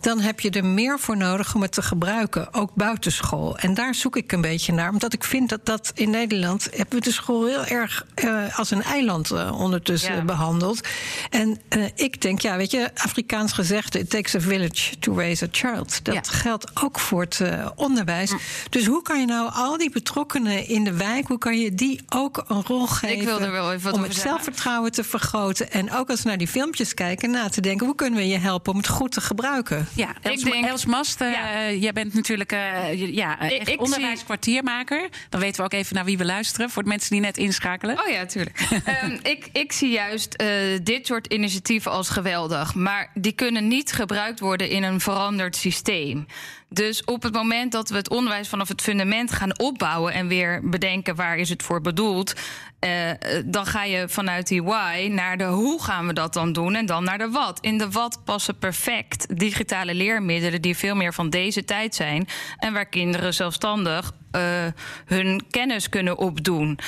dan heb je er meer voor nodig om het te gebruiken, ook buitenschool. En daar zoek ik een beetje naar, omdat ik vind dat dat in Nederland hebben we de school heel erg uh, als een eiland uh, ondertussen ja. behandeld. En ik denk, ja, weet je, Afrikaans gezegde: it takes a village to raise a child. Dat ja. geldt ook voor het onderwijs. Mm. Dus hoe kan je nou al die betrokkenen in de wijk, hoe kan je die ook een rol geven? Ik wil er wel even wat om het zelfvertrouwen te vergroten. En ook als we naar die filmpjes kijken, na te denken: hoe kunnen we je helpen om het goed te gebruiken? Ja, Els, ik denk, Els Mast, uh, ja. jij bent natuurlijk uh, ja, echt ik, onderwijskwartiermaker. Dan weten we ook even naar wie we luisteren voor de mensen die net inschakelen. Oh ja, tuurlijk. um, ik, ik zie juist uh, dit soort initiatieven als geweldig. Maar die kunnen niet gebruikt worden in een veranderd systeem. Dus op het moment dat we het onderwijs vanaf het fundament gaan opbouwen en weer bedenken waar is het voor bedoeld, uh, dan ga je vanuit die why naar de hoe gaan we dat dan doen en dan naar de wat. In de wat passen perfect digitale leermiddelen die veel meer van deze tijd zijn en waar kinderen zelfstandig uh, hun kennis kunnen opdoen.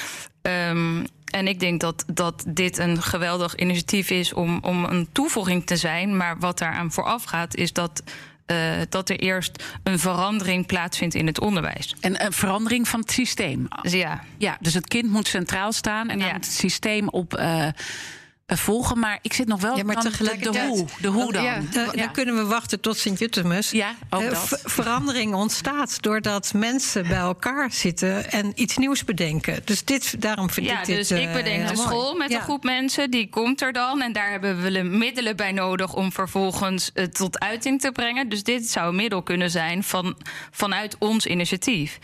Um, en ik denk dat, dat dit een geweldig initiatief is om, om een toevoeging te zijn. Maar wat daaraan vooraf gaat, is dat uh, dat er eerst een verandering plaatsvindt in het onderwijs. En een verandering van het systeem. Ja. ja dus het kind moet centraal staan en dan ja. het systeem op. Uh, volgen. Maar ik zit nog wel ja, maar tegelijkertijd, de, hoe. De hoe dan. Ja, dan, ja. dan kunnen we wachten tot Sint-Jutemus. Ja, ook uh, dat. verandering ontstaat doordat mensen bij elkaar zitten en iets nieuws bedenken. Dus dit, daarom vind ja, ik dus dit ik bedenk uh, een school met een groep mensen, die komt er dan. En daar hebben we middelen bij nodig om vervolgens het tot uiting te brengen. Dus dit zou een middel kunnen zijn van, vanuit ons initiatief.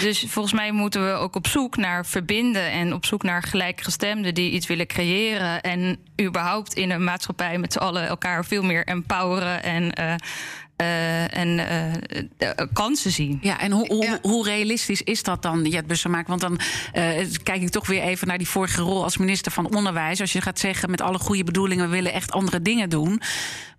Dus volgens mij moeten we ook op zoek naar verbinden en op zoek naar gelijkgestemden die iets willen creëren. En überhaupt in een maatschappij met z'n allen elkaar veel meer empoweren en. Uh, uh, en uh, kansen zien. Ja, en hoe, hoe, ja. hoe realistisch is dat dan, Jet Bussemaak? Want dan kijk ik toch weer even naar die vorige rol als minister van Onderwijs. Als je gaat zeggen met alle goede bedoelingen, we willen echt andere dingen doen.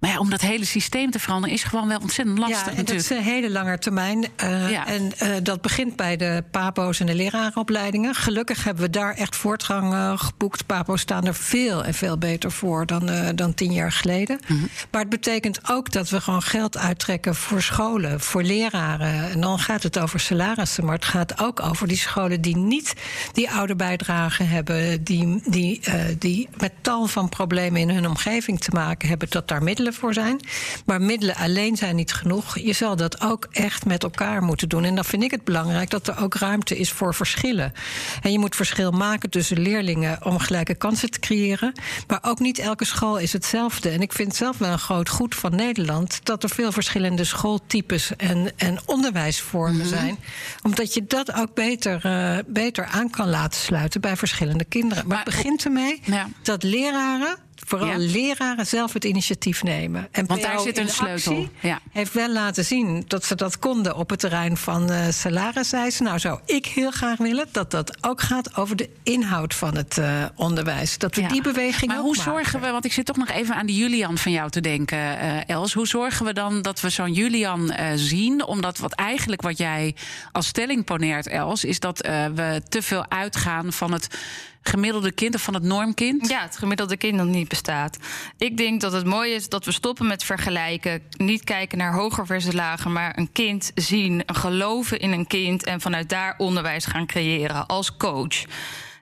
Maar ja, om dat hele systeem te veranderen is gewoon wel ontzettend lastig. Ja, en natuurlijk. dat is een hele lange termijn. Uh, ja. En uh, dat begint bij de papo's en de lerarenopleidingen. Gelukkig hebben we daar echt voortgang uh, geboekt. Papo's staan er veel en veel beter voor dan, dan tien jaar geleden. Mm -hmm. Maar het betekent ook dat we gewoon geld uittrekken voor scholen, voor leraren. En dan gaat het over salarissen, maar het gaat ook over die scholen die niet die ouderbijdrage hebben, die, die, die met tal van problemen in hun omgeving te maken hebben, dat daar middelen voor zijn. Maar middelen alleen zijn niet genoeg. Je zal dat ook echt met elkaar moeten doen. En dan vind ik het belangrijk dat er ook ruimte is voor verschillen. En je moet verschil maken tussen leerlingen om gelijke kansen te creëren. Maar ook niet elke school is hetzelfde. En ik vind zelf wel een groot goed van Nederland dat er veel verschillende schooltypes en, en onderwijsvormen mm -hmm. zijn. Omdat je dat ook beter, uh, beter aan kan laten sluiten bij verschillende kinderen. Maar, maar het begint ermee ja. dat leraren vooral ja. leraren zelf het initiatief nemen. En Want daar zit een sleutel. Ja. Heeft wel laten zien dat ze dat konden op het terrein van uh, salariseisen. Nou, zou ik heel graag willen dat dat ook gaat over de inhoud van het uh, onderwijs. Dat we ja. die beweging. Maar hoe maken. zorgen we, want ik zit toch nog even aan die Julian van jou te denken, uh, Els. Hoe zorgen we dan dat we zo'n Julian zien? Omdat wat eigenlijk wat jij als stelling poneert, Els, is dat we te veel uitgaan van het gemiddelde kind of van het normkind? Ja, het gemiddelde kind dat niet bestaat. Ik denk dat het mooi is dat we stoppen met vergelijken. Niet kijken naar hoger versus lager, maar een kind zien, geloven in een kind en vanuit daar onderwijs gaan creëren als coach.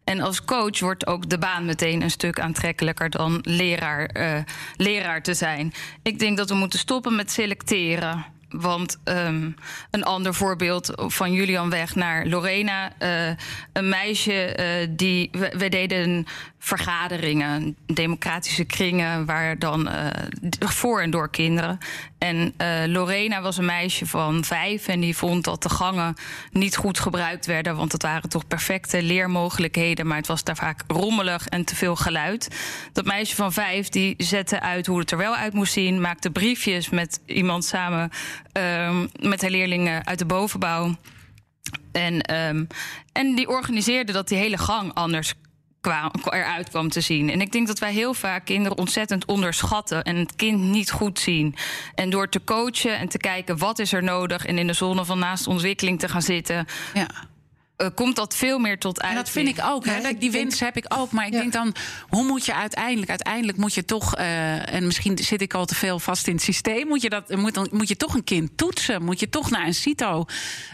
En als coach wordt ook de baan meteen een stuk aantrekkelijker dan leraar, uh, leraar te zijn. Ik denk dat we moeten stoppen met selecteren. Want um, een ander voorbeeld van Julian Weg naar Lorena. Uh, een meisje uh, die. We, we, deden vergaderingen, democratische kringen, waar dan uh, voor en door kinderen. En Lorena was een meisje van vijf en die vond dat de gangen niet goed gebruikt werden. Want het waren toch perfecte leermogelijkheden, maar het was daar vaak rommelig en te veel geluid. Dat meisje van vijf die zette uit hoe het er wel uit moest zien, maakte briefjes met iemand samen. Um, met haar leerlingen uit de bovenbouw. En, um, en die organiseerde dat die hele gang anders eruit kwam te zien. En ik denk dat wij heel vaak kinderen ontzettend onderschatten en het kind niet goed zien. En door te coachen en te kijken wat is er nodig en in de zone van naast ontwikkeling te gaan zitten. Ja. Eh, komt dat veel meer tot uit. En dat vind ik ook. Hè. Die wens heb ik ook. Maar ik denk dan, hoe moet je uiteindelijk... Uiteindelijk moet je toch... eh, en misschien zit ik al te veel vast in het systeem... moet je, dat, moet, dan, moet je toch een kind toetsen. Moet je toch naar een CITO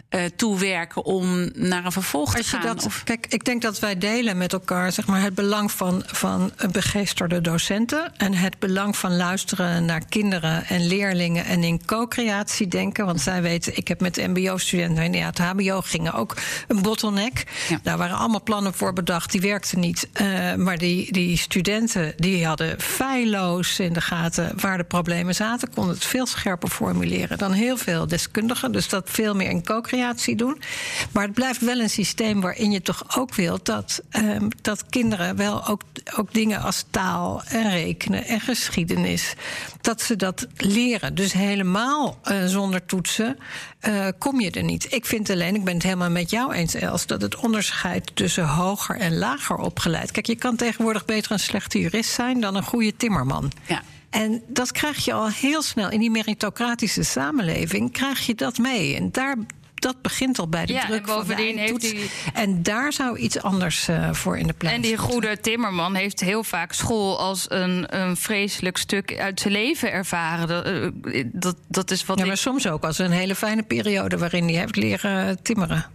eh, toewerken... om naar een vervolg te Als je gaan. dat, Kijk, ik denk dat wij delen met elkaar zeg maar, het belang van, van begeesterde docenten. En het belang van luisteren naar kinderen en leerlingen. En in co-creatie denken. Want zij weten, ik heb met MBO-studenten en ja, het HBO gingen ook een bottleneck. Daar waren allemaal plannen voor bedacht, die werkten niet. Eh, maar die, die studenten die hadden feilloos in de gaten waar de problemen zaten. Konden het veel scherper formuleren dan heel veel deskundigen. Dus dat veel meer in co-creatie doen. Maar het blijft wel een systeem waarin je toch ook wilt dat, ehm, dat kinderen wel ook, ook dingen als taal en rekenen en geschiedenis, dat ze dat leren. Dus helemaal eh, zonder toetsen eh, kom je er niet. Ik vind alleen, ik ben het helemaal met jou eens, Els, dat het onderscheid tussen hoger en lager opgeleid. Kijk, je kan tegenwoordig beter een slechte jurist zijn dan een goede timmerman. Ja. En dat krijg je al heel snel in die meritocratische samenleving, krijg je dat mee. En daar. Dat begint al bij de Ja, en druk van de heeft die- En daar zou iets anders eh, voor in de plaats En die goede timmerman heeft heel vaak school als een, een vreselijk stuk uit zijn leven ervaren. Dat, eh, dat, dat is wat Ja, ik- maar soms ook als een hele fijne periode waarin hij heeft leren timmeren.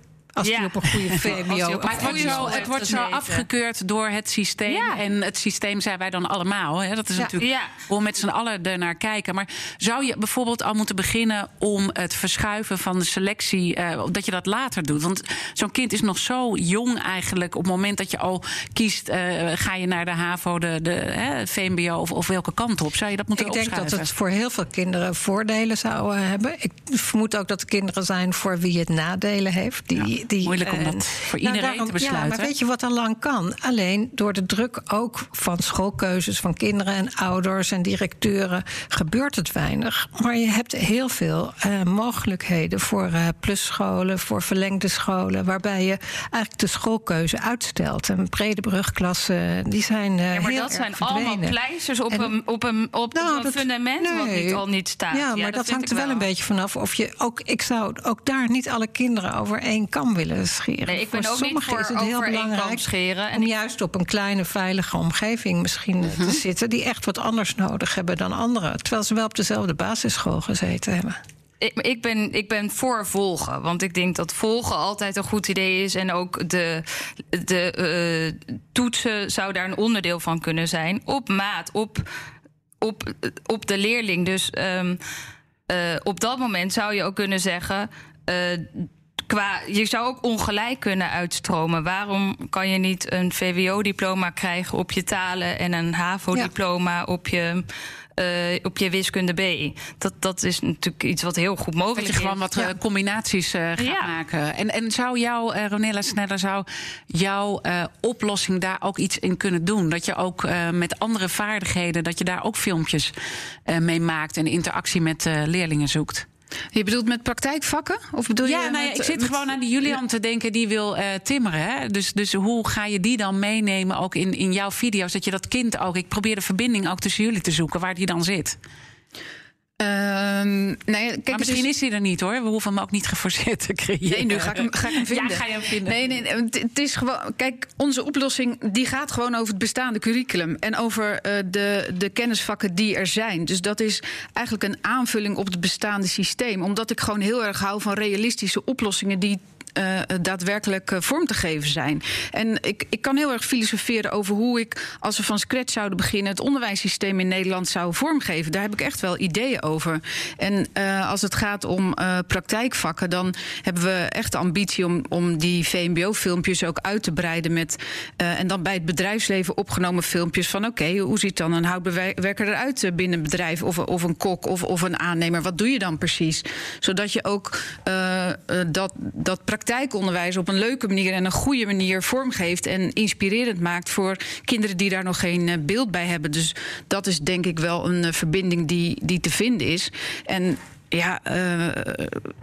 Als hij op een goede VMBO... Maar het wordt, zo, het wordt zo gezeten. afgekeurd door het systeem. En het systeem zijn wij dan allemaal. Hè? Dat is Ja. natuurlijk Ja. we met z'n allen ernaar kijken. Maar zou je bijvoorbeeld al moeten beginnen om het verschuiven van de selectie, eh, dat je dat later doet? Want zo'n kind is nog zo jong eigenlijk. Op het moment dat je al kiest, eh, ga je naar de HAVO, de, de hè, VMBO of, of welke kant op? Zou je dat moeten Ik denk dat het voor heel veel kinderen voordelen zou eh, hebben. Ik vermoed ook dat er kinderen zijn voor wie het nadelen heeft. Die, die, moeilijk om eh, dat voor nou, iedereen daarom- te besluiten. Ja, maar weet je wat al lang kan? Alleen door de druk ook van schoolkeuzes van kinderen en ouders en directeuren gebeurt het weinig. Maar je hebt heel veel eh, mogelijkheden voor eh, plusscholen, voor verlengde scholen, waarbij je eigenlijk de schoolkeuze uitstelt. En brede brugklassen, die zijn. Ja, maar heel dat zijn verdwenen. allemaal pleisters op En- een, op een, op Nou, een dat- fundament wat nee. niet al niet staat. Ja, maar dat, hangt er wel een beetje vanaf of je ook. Ik zou ook daar niet alle kinderen over één kam willen scheren. Nee, ik ben voor ook niet voor is het heel belangrijk scheren. En om juist op een kleine veilige omgeving misschien eh, te zitten die echt wat anders nodig hebben dan anderen, terwijl ze wel op dezelfde basisschool gezeten hebben. Ik, ik, ben, ik ben voor volgen. Want ik denk dat volgen altijd een goed idee is. En ook de, de eh, toetsen zou daar een onderdeel van kunnen zijn. Op maat, op, op, op de leerling. Dus ehm, eh, op dat moment zou je ook kunnen zeggen. eh, Qua, je zou ook ongelijk kunnen uitstromen. Waarom kan je niet een VWO-diploma krijgen op je talen en een HAVO-diploma op je, eh, op je wiskunde B? Dat, dat is natuurlijk iets wat heel goed mogelijk Dat is. je gewoon wat eh, combinaties eh, gaat Ja. maken. En, en zou jouw, eh Ronella Sneller, zou jouw oplossing daar ook iets in kunnen doen? Dat je ook met andere vaardigheden, dat je daar ook filmpjes mee maakt en interactie met leerlingen zoekt? Je bedoelt met praktijkvakken? Of bedoel ja, je nou ja, met- ik zit met- gewoon aan die Julian te denken die wil eh, timmeren. Hè? Dus, dus hoe ga je die dan meenemen ook in, in jouw video's? Dat je dat kind ook. Ik probeer de verbinding ook tussen jullie te zoeken, waar die dan zit. Ehm, nee, kijk, maar misschien is hij er niet hoor. We hoeven hem ook niet geforceerd te creëren. Nee, nu ga ik hem, ga ik hem vinden. Ja, ga je hem vinden. Nee, nee, het is gewoon. Kijk, onze oplossing die gaat gewoon over het bestaande curriculum en over eh, de, de kennisvakken die er zijn. Dus dat is eigenlijk een aanvulling op het bestaande systeem. Omdat ik gewoon heel erg hou van realistische oplossingen die eh, daadwerkelijk eh, vorm te geven zijn. En ik, ik kan heel erg filosoferen over hoe ik, als we van scratch zouden beginnen, het onderwijssysteem in Nederland zou vormgeven. Daar heb ik echt wel ideeën over. En eh, als het gaat om eh, praktijkvakken, dan hebben we echt de ambitie om, om die VMBO-filmpjes ook uit te breiden met. eh, en dan bij het bedrijfsleven opgenomen filmpjes van: oké, hoe ziet dan een houtbewerker eruit eh, binnen een bedrijf? Of, of een kok of, of een aannemer? Wat doe je dan precies? Zodat je ook eh, eh, dat, dat praktijkonderwijs op een leuke manier en een goede manier vormgeeft en inspirerend maakt voor kinderen die daar nog geen eh, beeld bij hebben. Dus dat is denk ik wel een eh, verbinding die, die te vinden is. En Ja, uh,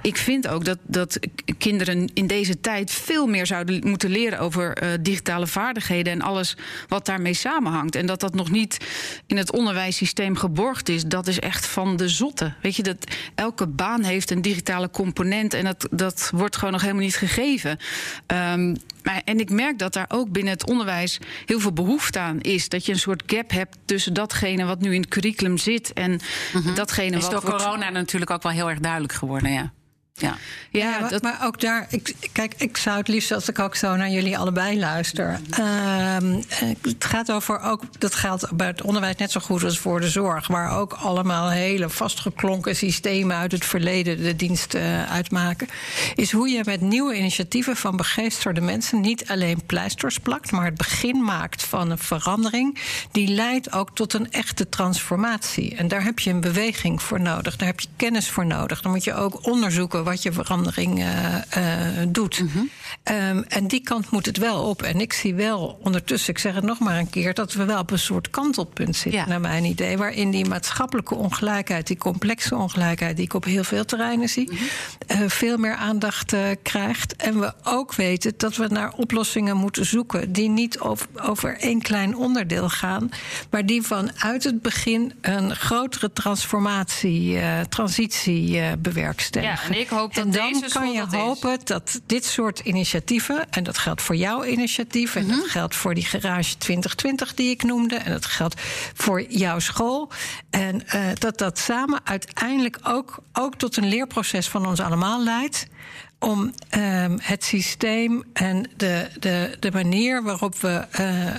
ik vind ook dat, dat kinderen in deze tijd veel meer zouden moeten leren over uh, digitale vaardigheden en alles wat daarmee samenhangt. En dat dat nog niet in het onderwijssysteem geborgd is, dat is echt van de zotte. Weet je, dat elke baan heeft een digitale component en dat, dat wordt gewoon nog helemaal niet gegeven. Um, maar, en ik merk dat daar ook binnen het onderwijs heel veel behoefte aan is. Dat je een soort gap hebt tussen datgene wat nu in het curriculum zit en mm -hmm. datgene is wat. Is door corona natuurlijk ook wel heel erg duidelijk geworden, ja. Ja, ja, ja dat... maar ook daar. Ik, kijk, ik zou het liefst als ik ook zo naar jullie allebei luister. Uh, het gaat over ook. Dat geldt bij het onderwijs net zo goed als voor de zorg. Waar ook allemaal hele vastgeklonken systemen uit het verleden de dienst uh, uitmaken. Is hoe je met nieuwe initiatieven van begeesterde mensen niet alleen pleisters plakt, maar het begin maakt van een verandering. Die leidt ook tot een echte transformatie. En daar heb je een beweging voor nodig. Daar heb je kennis voor nodig. Dan moet je ook onderzoeken wat je verandering uh, uh, doet. -hmm. Um, en die kant moet het wel op. En ik zie wel ondertussen, ik zeg het nog maar een keer, dat we wel op een soort kantelpunt zitten, ja. naar mijn idee. Waarin die maatschappelijke ongelijkheid, die complexe ongelijkheid, die ik op heel veel terreinen zie, mm -hmm. uh, veel meer aandacht krijgt. En we ook weten dat we naar oplossingen moeten zoeken die niet over, over één klein onderdeel gaan, maar die vanuit het begin een grotere transformatie, transitie bewerkstelligen. Ja, en ik hoop dat en dan deze kan je dat hopen is. dat dit soort initiatieven, en dat geldt voor jouw initiatief, en Mhm. dat geldt voor die Garage 2020 die ik noemde, en dat geldt voor jouw school, en uh, dat dat samen uiteindelijk ook, ook tot een leerproces van ons allemaal leidt om um, het systeem en de, de, de manier waarop we uh,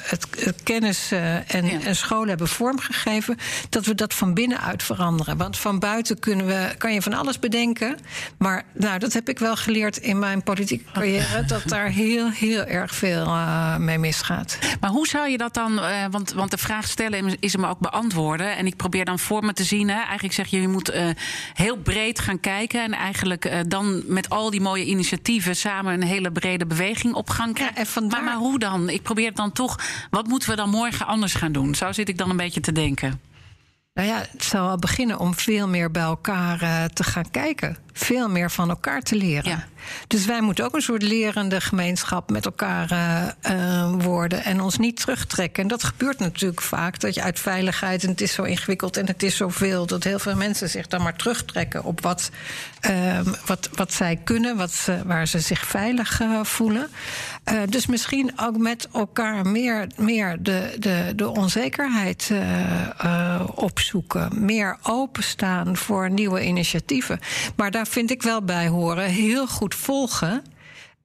het, het, kennis uh, en, ja. en scholen hebben vormgegeven, dat we dat van binnenuit veranderen. Want van buiten kunnen we, kan je van alles bedenken. Maar nou, dat heb ik wel geleerd in mijn politieke carrière, dat daar heel, heel erg veel uh, mee misgaat. Maar hoe zou je dat dan, want, want de vraag stellen is hem ook beantwoorden. En ik probeer dan voor me te zien, hè, eigenlijk zeg je, je moet heel breed gaan kijken en eigenlijk dan met al die mooie initiatieven samen een hele brede beweging op gang krijgen. Ja, vandaar... maar, maar hoe dan? Ik probeer het dan toch. Wat moeten we dan morgen anders gaan doen? Zo zit ik dan een beetje te denken. Nou ja, het zal al beginnen om veel meer bij elkaar uh, te gaan kijken. Veel meer van elkaar te leren. Ja. Dus wij moeten ook een soort lerende gemeenschap met elkaar uh, uh, en ons niet terugtrekken. En dat gebeurt natuurlijk vaak, dat je uit veiligheid, en het is zo ingewikkeld en het is zoveel, dat heel veel mensen zich dan maar terugtrekken op wat, uh, wat, wat zij kunnen, wat waar ze zich veilig uh, voelen. Uh, dus misschien ook met elkaar meer, meer de, de, de onzekerheid uh, opzoeken. Meer openstaan voor nieuwe initiatieven. Maar daar vind ik wel bij horen heel goed volgen.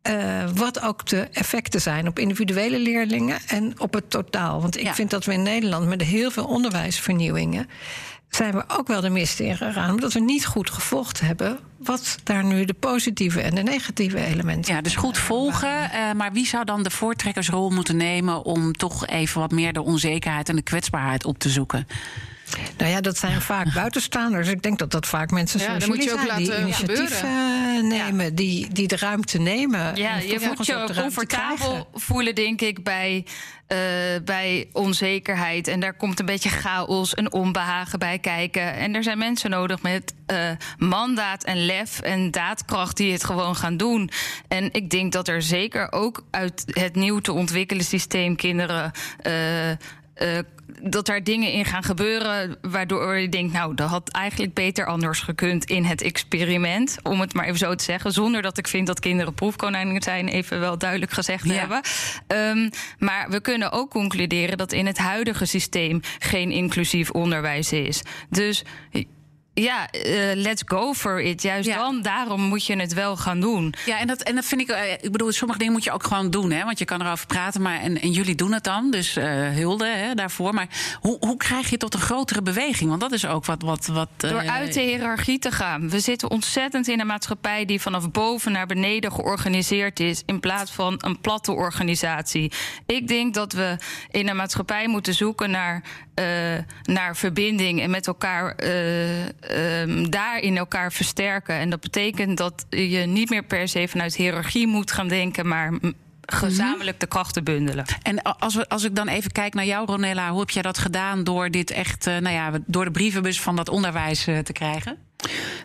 Uh, wat ook de effecten zijn op individuele leerlingen en op het totaal. Want ik ja. vind dat we in Nederland met heel veel onderwijsvernieuwingen. zijn we ook wel de mist in gegaan. Omdat we niet goed gevolgd hebben. wat daar nu de positieve en de negatieve elementen Ja, dus goed volgen. Uh, maar wie zou dan de voortrekkersrol moeten nemen. om toch even wat meer de onzekerheid en de kwetsbaarheid op te zoeken? Nou ja, dat zijn vaak buitenstaanders. Ik denk dat dat vaak mensen ja, zoals moet je ook zijn, laten die initiatief uh, nemen, ja. die, die de ruimte nemen. Ja, je moet je comfortabel voelen, denk ik, bij, uh, bij onzekerheid. En daar komt een beetje chaos en onbehagen bij kijken. En er zijn mensen nodig met uh, mandaat en lef en daadkracht die het gewoon gaan doen. En ik denk dat er zeker ook uit het nieuw te ontwikkelen systeem kinderen. Uh, dat daar dingen in gaan gebeuren waardoor je denkt, nou, dat had eigenlijk beter anders gekund in het experiment, om het maar even zo te zeggen, zonder dat ik vind dat kinderen proefkonijnen zijn, even wel duidelijk gezegd ja. hebben. Um, maar we kunnen ook concluderen dat in het huidige systeem geen inclusief onderwijs is. Dus ja, uh, let's go for it. Juist ja. dan, daarom moet je het wel gaan doen. Ja, en dat, en dat vind ik, uh, ik bedoel, sommige dingen moet je ook gewoon doen, hè? Want je kan erover praten, maar en, en jullie doen het dan, dus uh, hulde hè, daarvoor. Maar hoe, hoe krijg je tot een grotere beweging? Want dat is ook wat. wat, wat Door uit de hiërarchie te gaan. We zitten ontzettend in een maatschappij die vanaf boven naar beneden georganiseerd is, in plaats van een platte organisatie. Ik denk dat we in een maatschappij moeten zoeken naar, naar verbinding en met elkaar um, daar in elkaar versterken. En dat betekent dat je niet meer per se vanuit hiërarchie moet gaan denken, maar gezamenlijk de krachten bundelen. En als, we, als ik dan even kijk naar jou, Ronella, hoe heb jij dat gedaan door dit echt, uh, nou ja, door de brievenbus van dat onderwijs te krijgen?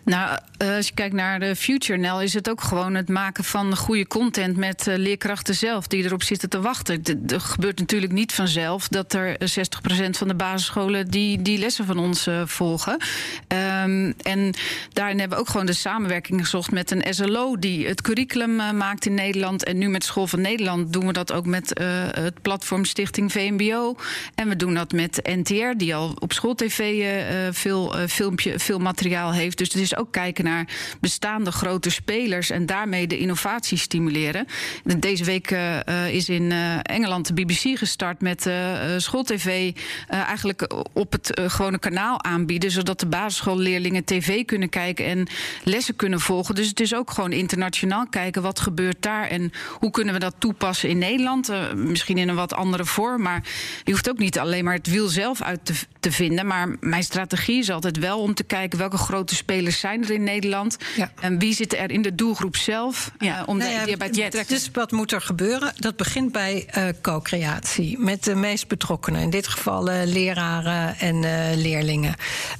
Nou, eh, als je kijkt naar de FutureNL, is het ook gewoon het maken van goede content met uh, leerkrachten zelf die erop zitten te wachten. Het gebeurt natuurlijk niet vanzelf dat er 60% van de basisscholen die, die lessen van ons uh, volgen. Um, en daarin hebben we ook gewoon de samenwerking gezocht met een SLO die het curriculum maakt in Nederland. En nu met School van Nederland doen we dat ook met het platform Stichting VMBO. En we doen dat met NTR, die al op schooltv veel, filmpje, veel materiaal heeft. Dus het is ook kijken naar bestaande grote spelers en daarmee de innovatie stimuleren. Deze week uh, is in uh, Engeland de BBC gestart met uh, schooltv eigenlijk op het gewone kanaal aanbieden, zodat de basisschoolleerlingen tv kunnen kijken en lessen kunnen volgen. Dus het is ook gewoon internationaal kijken wat gebeurt daar en hoe kunnen we dat toepassen in Nederland. misschien in een wat andere vorm, maar je hoeft ook niet alleen maar het wiel zelf uit te, te vinden. Maar mijn strategie is altijd wel om te kijken welke grote spelers zijn er in Nederland. Ja. En wie zit er in de doelgroep zelf? Ja. Uh, om nou ja, de, dus wat moet er gebeuren? Dat begint bij uh, co-creatie met de meest betrokkenen. In dit geval uh, leraren en leerlingen.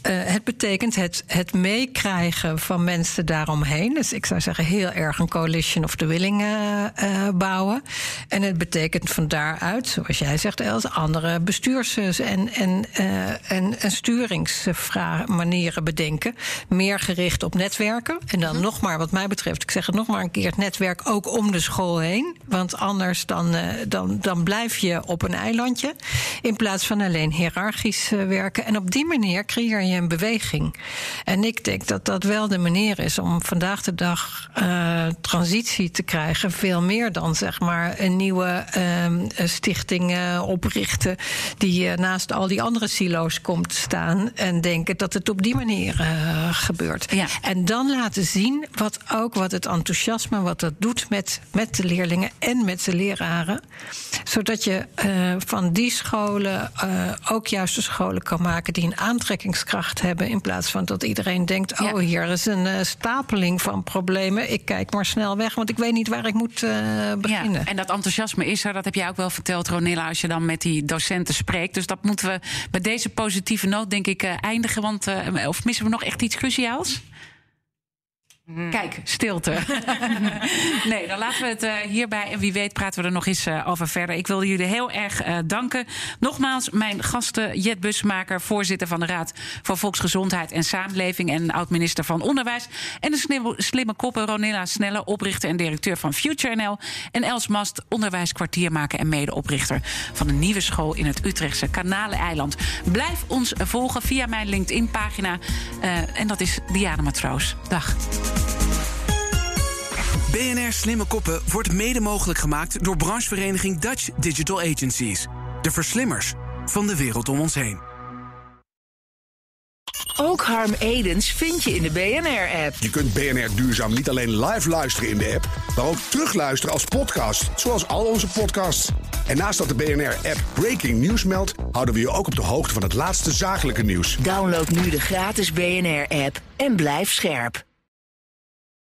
het betekent het, het meekrijgen van mensen daaromheen. Dus ik zou zeggen heel erg een coalition of the willing bouwen. En het betekent van daaruit, zoals jij zegt, Els, andere bestuurs- en, en, en, en sturingsmanieren bedenken meer gericht op netwerken. En dan nog maar, wat mij betreft, ik zeg het nog maar een keer, het netwerk ook om de school heen. Want anders dan, uh, dan, dan blijf je op een eilandje. In plaats van alleen hiërarchisch uh, werken. En op die manier creëer je een beweging. En ik denk dat dat wel de manier is om vandaag de dag uh, transitie te krijgen. Veel meer dan zeg maar een nieuwe stichting oprichten. Die naast al die andere silo's komt staan. En denken dat het op die manier gebeurt. Ja. En dan laten zien wat ook wat het enthousiasme, wat dat doet met, met de leerlingen en met de leraren. Zodat je uh, van die scholen uh, ook juist de scholen kan maken die een aantrekkingskracht hebben. In plaats van dat iedereen denkt: ja. oh, hier is een uh, stapeling van problemen. Ik kijk maar snel weg, want ik weet niet waar ik moet beginnen. Ja, en dat enthousiasme is er, dat heb jij ook wel verteld, Ronilla, als je dan met die docenten spreekt. Dus dat moeten we bij deze positieve noot, denk ik, eindigen. Want, of missen we nog echt iets cruciaals? Hmm. Kijk, stilte. nee, dan laten we het uh, hierbij. En wie weet praten we er nog eens uh, over verder. Ik wil jullie heel erg uh, danken. Nogmaals, mijn gasten Jet Busmaker, voorzitter van de Raad voor Volksgezondheid en Samenleving en oud-minister van Onderwijs. En de slimme, koppen Ronilla Snelle, oprichter en directeur van FutureNL. En Els Mast, onderwijskwartiermaker en medeoprichter van een nieuwe school in het Utrechtse Kanaleneiland. Blijf ons volgen via mijn LinkedIn-pagina. en dat is Diana Matroos. Dag. BNR Slimme Koppen wordt mede mogelijk gemaakt door branchevereniging Dutch Digital Agencies. De verslimmers van de wereld om ons heen. Ook Harm Edens vind je in de BNR-app. Je kunt BNR Duurzaam niet alleen live luisteren in de app, maar ook terugluisteren als podcast, zoals al onze podcasts. En naast dat de BNR-app Breaking News meldt, houden we je ook op de hoogte van het laatste zakelijke nieuws. Download nu de gratis BNR-app en blijf scherp.